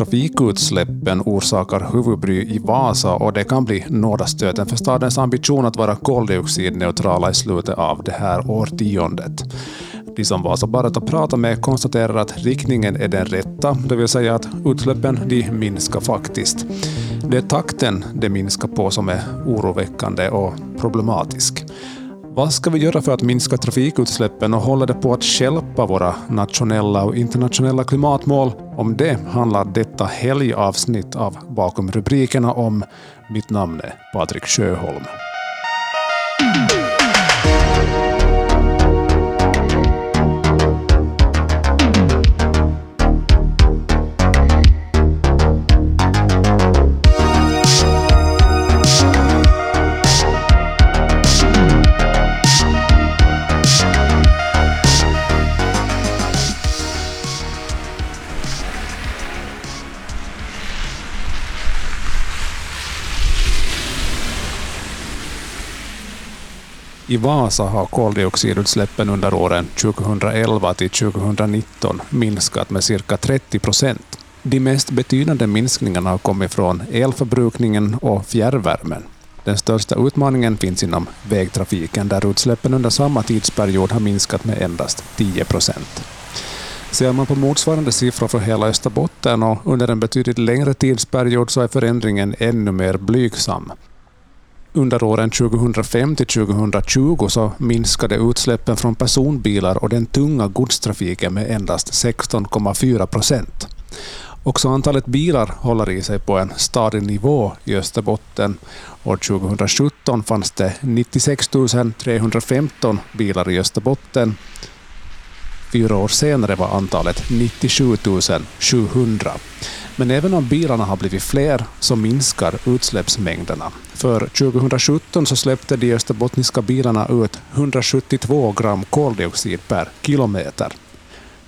Trafikutsläppen orsakar huvudbry i Vasa och det kan bli nådastöten för stadens ambition att vara koldioxidneutrala i slutet av det här årtiondet. De som Vasa så bara att prata med konstaterar att riktningen är den rätta, det vill säga att utsläppen de minskar faktiskt. Det är takten det minskar på som är oroväckande och problematisk. Vad ska vi göra för att minska trafikutsläppen och hålla det på att skälpa våra nationella och internationella klimatmål? Om det handlar detta helgavsnitt av Bakom rubrikerna om. Mitt namn är Patrik Sjöholm. I Vasa har koldioxidutsläppen under åren 2011 till 2019 minskat med cirka 30 procent. De mest betydande minskningarna har kommit från elförbrukningen och fjärrvärmen. Den största utmaningen finns inom vägtrafiken där utsläppen under samma tidsperiod har minskat med endast 10 procent. Ser man på motsvarande siffror för hela Österbotten och under en betydligt längre tidsperiod så är förändringen ännu mer blygsam. Under åren 2005 till 2020 så minskade utsläppen från personbilar och den tunga godstrafiken med endast 16,4 procent. Också antalet bilar håller i sig på en stadig nivå i Österbotten. År 2017 fanns det 96 315 bilar i Österbotten. Fyra år senare var antalet 97 700. Men även om bilarna har blivit fler så minskar utsläppsmängderna. För 2017 så släppte de österbottniska bilarna ut 172 gram koldioxid per kilometer.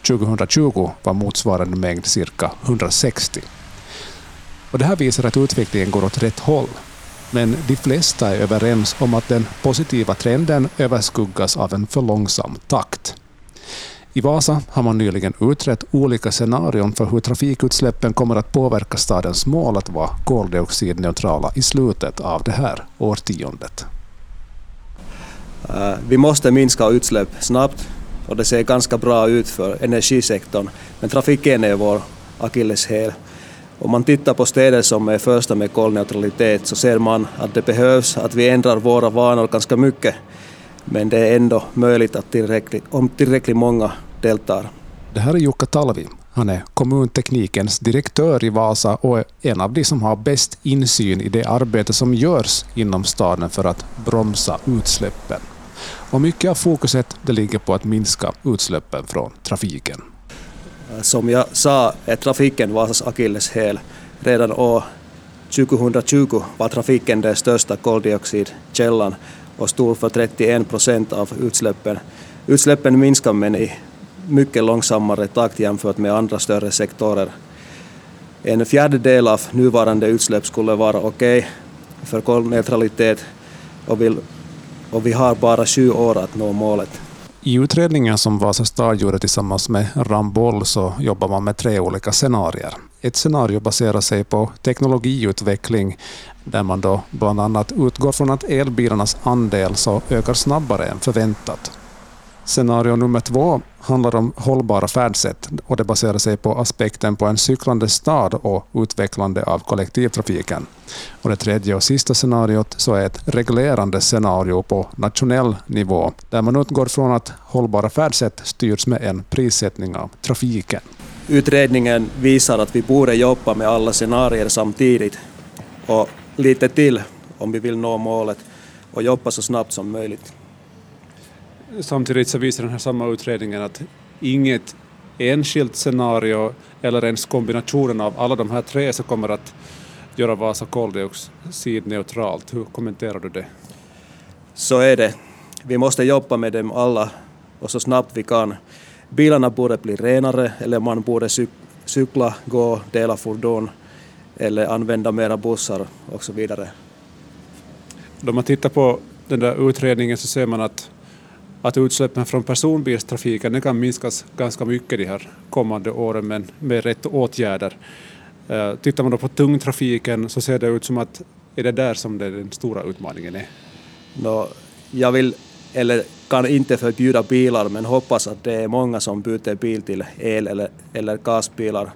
2020 var motsvarande mängd cirka 160. Och det här visar att utvecklingen går åt rätt håll. Men de flesta är överens om att den positiva trenden överskuggas av en för långsam takt. I Vasa har man nyligen utrett olika scenarion för hur trafikutsläppen kommer att påverka stadens mål att vara koldioxidneutrala i slutet av det här årtiondet. Eh, vi måste minska utsläpp snabbt och det ser ganska bra ut för energisektorn. Men trafiken är vår akilleshäl. Om man tittar på städer som är första med kolneutralitet så ser man att det behövs att vi ändrar våra vanor ganska mycket men det är ändå möjligt att tillräckligt, om tillräckligt många deltar. Det här är Jukka Talvi. Han är kommunteknikens direktör i Vasa och är en av de som har bäst insyn i det arbete som görs inom staden för att bromsa utsläppen. Och mycket av fokuset det ligger på att minska utsläppen från trafiken. Som jag sa är trafiken Vasas akilleshäl. Redan år 2020 var trafiken den största koldioxidkällan och stod för 31 procent av utsläppen. Utsläppen minskar men i mycket långsammare takt jämfört med andra större sektorer. En fjärdedel av nuvarande utsläpp skulle vara okej okay för kolneutralitet och, vill, och vi har bara sju år att nå målet. I utredningen som Vasa stad gjorde tillsammans med Ramboll så jobbar man med tre olika scenarier. Ett scenario baserar sig på teknologiutveckling där man då bland annat utgår från att elbilarnas andel så ökar snabbare än förväntat. Scenario nummer två handlar om hållbara färdsätt och det baserar sig på aspekten på en cyklande stad och utvecklande av kollektivtrafiken. Och det tredje och sista scenariot så är ett reglerande scenario på nationell nivå där man utgår från att hållbara färdsätt styrs med en prissättning av trafiken. Utredningen visar att vi borde jobba med alla scenarier samtidigt och lite till om vi vill nå målet och jobba så snabbt som möjligt. Samtidigt så visar den här samma utredningen att inget enskilt scenario eller ens kombinationen av alla de här tre så kommer att göra Vasa koldioxidneutralt. Hur kommenterar du det? Så är det. Vi måste jobba med dem alla och så snabbt vi kan. Bilarna borde bli renare eller man borde cykla, gå, dela fordon eller använda mera bussar och så vidare. Då man tittar på den där utredningen så ser man att, att utsläppen från personbilstrafiken kan minskas ganska mycket de här kommande åren men med rätt åtgärder. Eh, tittar man då på tungtrafiken så ser det ut som att är det där som det den stora utmaningen är? No, jag vill, eller kan inte förbjuda bilar, men hoppas att det är många som byter bil till el eller, eller gasbilar.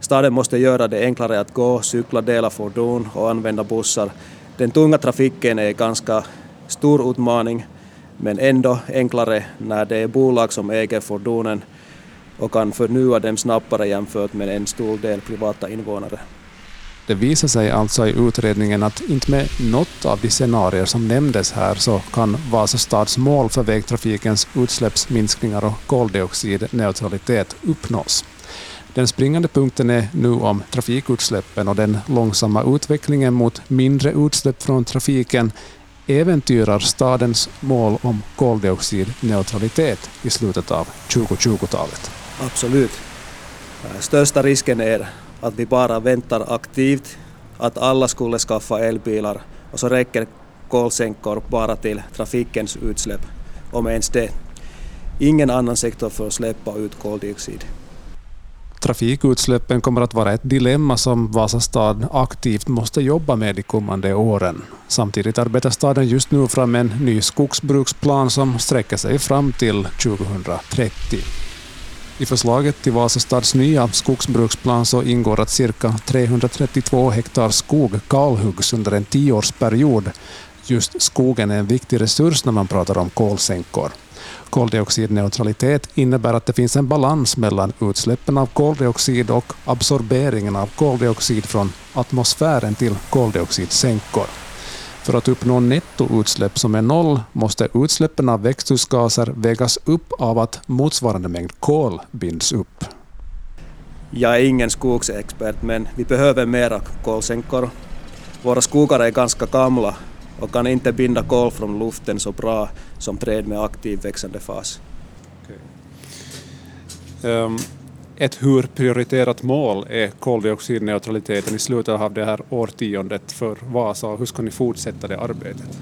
Staden måste göra det enklare att gå, cykla, dela fordon och använda bussar. Den tunga trafiken är ganska stor utmaning, men ändå enklare när det är bolag som äger fordonen och kan förnya dem snabbare jämfört med en stor del privata invånare. Det visar sig alltså i utredningen att inte med något av de scenarier som nämndes här så kan Vasastads mål för vägtrafikens utsläppsminskningar och koldioxidneutralitet uppnås. Den springande punkten är nu om trafikutsläppen och den långsamma utvecklingen mot mindre utsläpp från trafiken äventyrar stadens mål om koldioxidneutralitet i slutet av 2020-talet. Absolut. Största risken är att vi bara väntar aktivt att alla skulle skaffa elbilar och så räcker kolsänkor bara till trafikens utsläpp, om ens det. Ingen annan sektor får släppa ut koldioxid. Trafikutsläppen kommer att vara ett dilemma som Vasastad aktivt måste jobba med de kommande åren. Samtidigt arbetar staden just nu fram en ny skogsbruksplan som sträcker sig fram till 2030. I förslaget till Vasastads nya skogsbruksplan så ingår att cirka 332 hektar skog kalhuggs under en tioårsperiod. Just skogen är en viktig resurs när man pratar om kolsänkor. Koldioxidneutralitet innebär att det finns en balans mellan utsläppen av koldioxid och absorberingen av koldioxid från atmosfären till koldioxidsänkor. För att uppnå nettoutsläpp som är noll måste utsläppen av växthusgaser vägas upp av att motsvarande mängd kol binds upp. Jag är ingen skogsexpert, men vi behöver mera kolsänkor. Våra skogar är ganska gamla och kan inte binda kol från luften så bra som träd med aktiv växande fas. Okay. Um, ehm, ett hur prioriterat mål är koldioxidneutraliteten i slutet av det här årtiondet för Vasa och hur ska ni fortsätta det arbetet?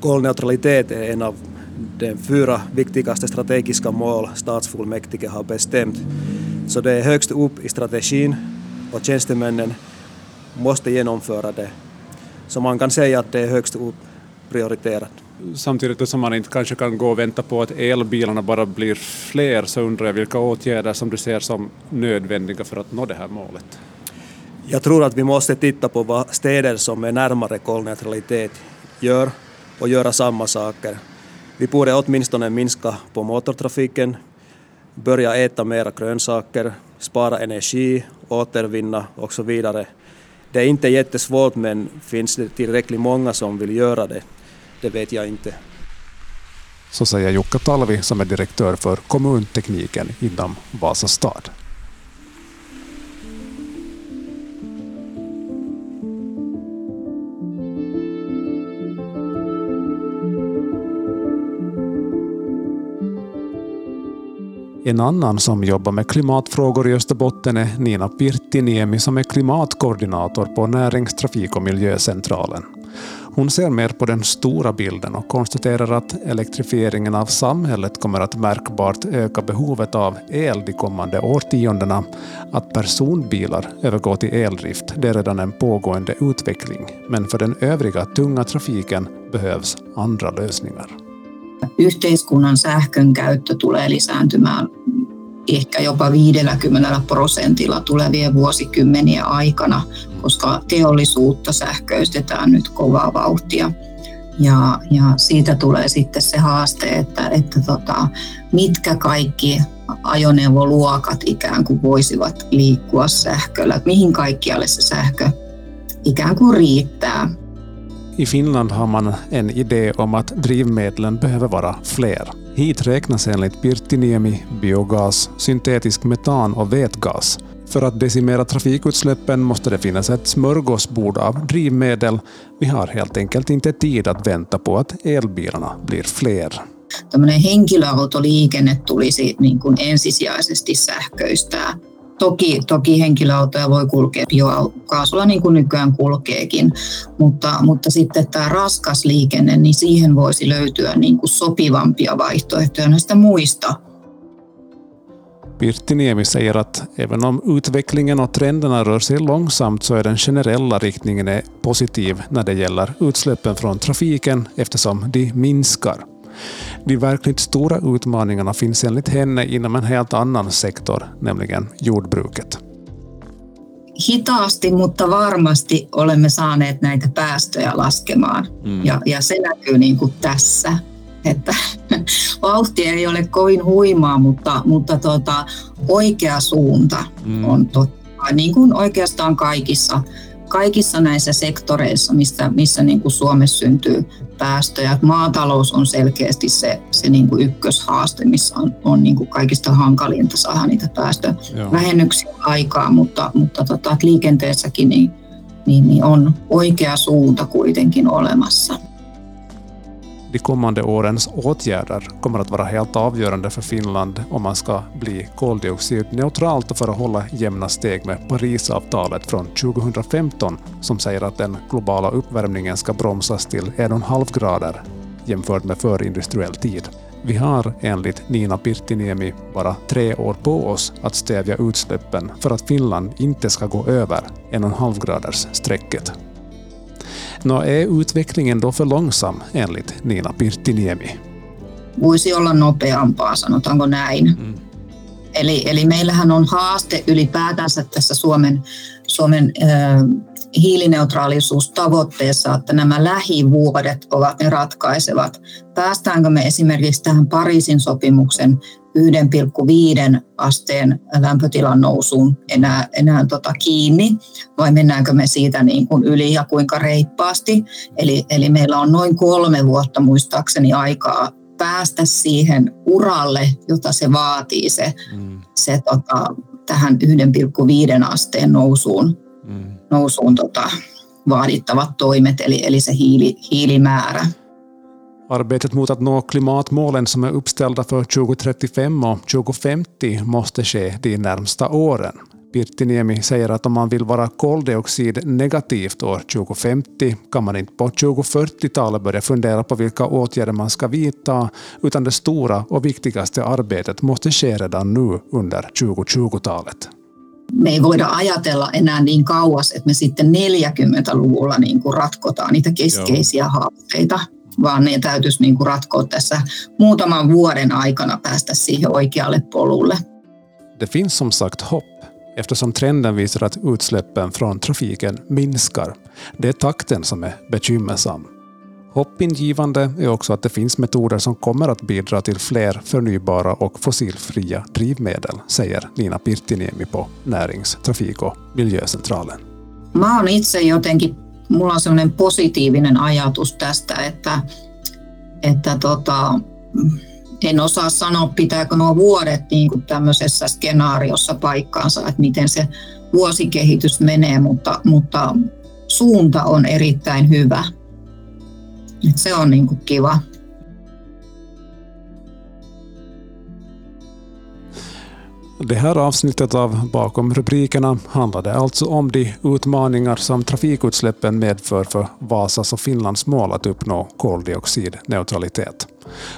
Kolneutralitet är en av de fyra viktigaste strategiska mål stadsfullmäktige har bestämt. Så det är högst upp i strategin och tjänstemännen måste genomföra det. Så man kan säga att det är högst upp prioriterat samtidigt som man inte kanske kan gå och vänta på att elbilarna bara blir fler så undrar jag vilka åtgärder som du ser som nödvändiga för att nå det här målet? Jag tror att vi måste titta på vad städer som är närmare kolneutralitet gör och göra samma saker. Vi borde åtminstone minska på motortrafiken, börja äta mera grönsaker, spara energi, återvinna och så vidare. Det är inte jättesvårt men finns det tillräckligt många som vill göra det det vet jag inte. Så säger Jukka Talvi som är direktör för kommuntekniken inom Vasa stad. En annan som jobbar med klimatfrågor i Österbotten är Nina Pirttiniemi som är klimatkoordinator på Närings-, trafik och miljöcentralen. Hon ser mer på den stora bilden och konstaterar att elektrifieringen av samhället kommer att märkbart öka behovet av el de kommande årtiondena. Att personbilar övergår till eldrift det är redan en pågående utveckling, men för den övriga tunga trafiken behövs andra lösningar. Yhteiskunnan sähkön käyttö tulee lisääntymään ehkä jopa 50 prosentilla tulevien vuosikymmenien aikana, koska teollisuutta sähköistetään nyt kovaa vauhtia. Ja, ja siitä tulee sitten se haaste, että, että tota, mitkä kaikki ajoneuvoluokat ikään kuin voisivat liikkua sähköllä, mihin kaikkialle se sähkö ikään kuin riittää. I Finland har man en idé om att drivmedlen behöver vara fler. Hit räknas enligt Pirttiniemi biogas, syntetisk metan och vätgas. För att decimera trafikutsläppen måste det finnas ett smörgåsbord av drivmedel. Vi har helt enkelt inte tid att vänta på att elbilarna blir fler. Tämmöinen henkilöautoliikenne tulisi niin kuin ensisijaisesti sähköistää Toki, toki henkilöautoja voi kulkea. Biokaasulla niin kuin nykyään kulkeekin, mutta, mutta sitten tämä raskas liikenne, niin siihen voisi löytyä niin kuin sopivampia vaihtoehtoja näistä muista. Pirttiniemi säger att även om utvecklingen och trenderna rör sig långsamt så är den generella riktningen positiv när det gäller utsläppen från trafiken eftersom de minskar. De verkligt stora utmaningarna finns enligt henne inom en helt annan sektor, nämligen jordbruket. Hitaasti, mutta varmasti olemme saaneet näitä päästöjä laskemaan. Mm. Ja, ja se näkyy niin kuin tässä. Että vauhti ei ole kovin huimaa, mutta, mutta tota, oikea suunta mm. on totta. Niin kuin oikeastaan kaikissa kaikissa näissä sektoreissa, missä, missä niin kuin Suomessa syntyy päästöjä. Maatalous on selkeästi se, se niin kuin ykköshaaste, missä on, on niin kuin kaikista hankalinta saada niitä päästövähennyksiä aikaa, mutta, mutta tota, liikenteessäkin niin, niin, niin on oikea suunta kuitenkin olemassa. De kommande årens åtgärder kommer att vara helt avgörande för Finland om man ska bli koldioxidneutralt och för att hålla jämna steg med Parisavtalet från 2015 som säger att den globala uppvärmningen ska bromsas till 1,5 grader jämfört med förindustriell tid. Vi har enligt Nina Pirttiniemi bara tre år på oss att stävja utsläppen för att Finland inte ska gå över 1,5 graders strecket. No är utvecklingen då för långsam enligt Nina Pirttiniemi? Voisi olla nopeampaa, sanotaanko näin. Mm. Eli, eli meillähän on haaste ylipäätänsä tässä Suomen, Suomen äh, hiilineutraalisuustavoitteessa, että nämä lähivuodet ovat ne ratkaisevat. Päästäänkö me esimerkiksi tähän Pariisin sopimuksen 1,5 asteen lämpötilan nousuun enää, enää tota kiinni, vai mennäänkö me siitä niin kuin yli ja kuinka reippaasti. Eli, eli meillä on noin kolme vuotta muistaakseni aikaa päästä siihen uralle, jota se vaatii, se, mm. se tota, tähän 1,5 asteen nousuun, mm. Nousuun tota, vaadittavat toimet, eli, eli se hiili, hiilimäärä. Arbetet mot att nå klimatmålen som är uppställda för 2035 och 2050 måste ske de närmsta åren. Pirttiniemi säger att om man vill vara koldioxidnegativt år 2050 kan man inte på 2040-talet börja fundera på vilka åtgärder man ska vidta, utan det stora och viktigaste arbetet måste ske redan nu under 2020-talet. Me ei voida ajatella enää niin kauas, että me sitten 40-luvulla niin kuin ratkotaan niitä keskeisiä Joo. haasteita, vaan ne täytyisi niin kuin ratkoa tässä muutaman vuoden aikana päästä siihen oikealle polulle. Det finns som sagt hopp eftersom trenden visar att utsläppen från trafiken minskar. Det är takten som är bekymmersam. Hoppingivande är också att det finns metoder som kommer att bidra till fler förnybara och fossilfria drivmedel, säger Nina Pirttiniemi på Närings-, trafik- och miljöcentralen. Mä oon itse jotenkin mulla on sellainen positiivinen ajatus tästä, että, että tota, en osaa sanoa, pitääkö nuo vuodet niin kuin tämmöisessä skenaariossa paikkaansa, että miten se vuosikehitys menee, mutta, mutta suunta on erittäin hyvä. Et se on niin kuin kiva. Det här avsnittet av Bakom rubrikerna handlade alltså om de utmaningar som trafikutsläppen medför för Vasas och Finlands mål att uppnå koldioxidneutralitet.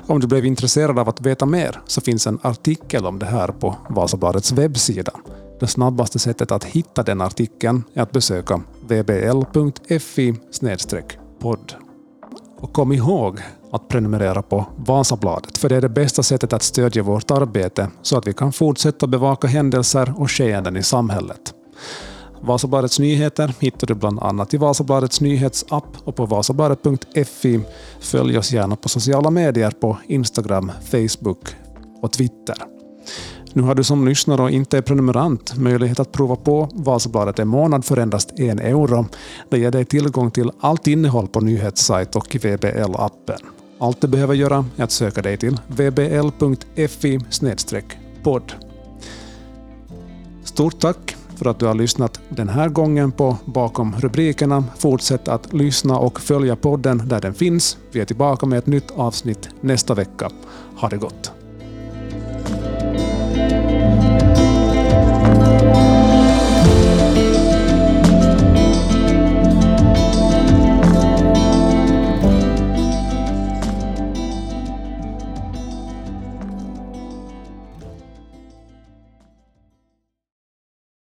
Om du blev intresserad av att veta mer så finns en artikel om det här på Vasabladets webbsida. Det snabbaste sättet att hitta den artikeln är att besöka vbl.fi podd. Och kom ihåg att prenumerera på Vasabladet, för det är det bästa sättet att stödja vårt arbete så att vi kan fortsätta bevaka händelser och skeenden i samhället. Vasabladets nyheter hittar du bland annat i Vasabladets nyhetsapp och på vasabladet.fi. Följ oss gärna på sociala medier på Instagram, Facebook och Twitter. Nu har du som lyssnare och inte är prenumerant möjlighet att prova på Vasabladet en månad för endast en euro. Det ger dig tillgång till allt innehåll på nyhetssajt och i VBL-appen. Allt du behöver göra är att söka dig till vbl.fi podd. Stort tack för att du har lyssnat den här gången på Bakom rubrikerna. Fortsätt att lyssna och följa podden där den finns. Vi är tillbaka med ett nytt avsnitt nästa vecka. Ha det gott!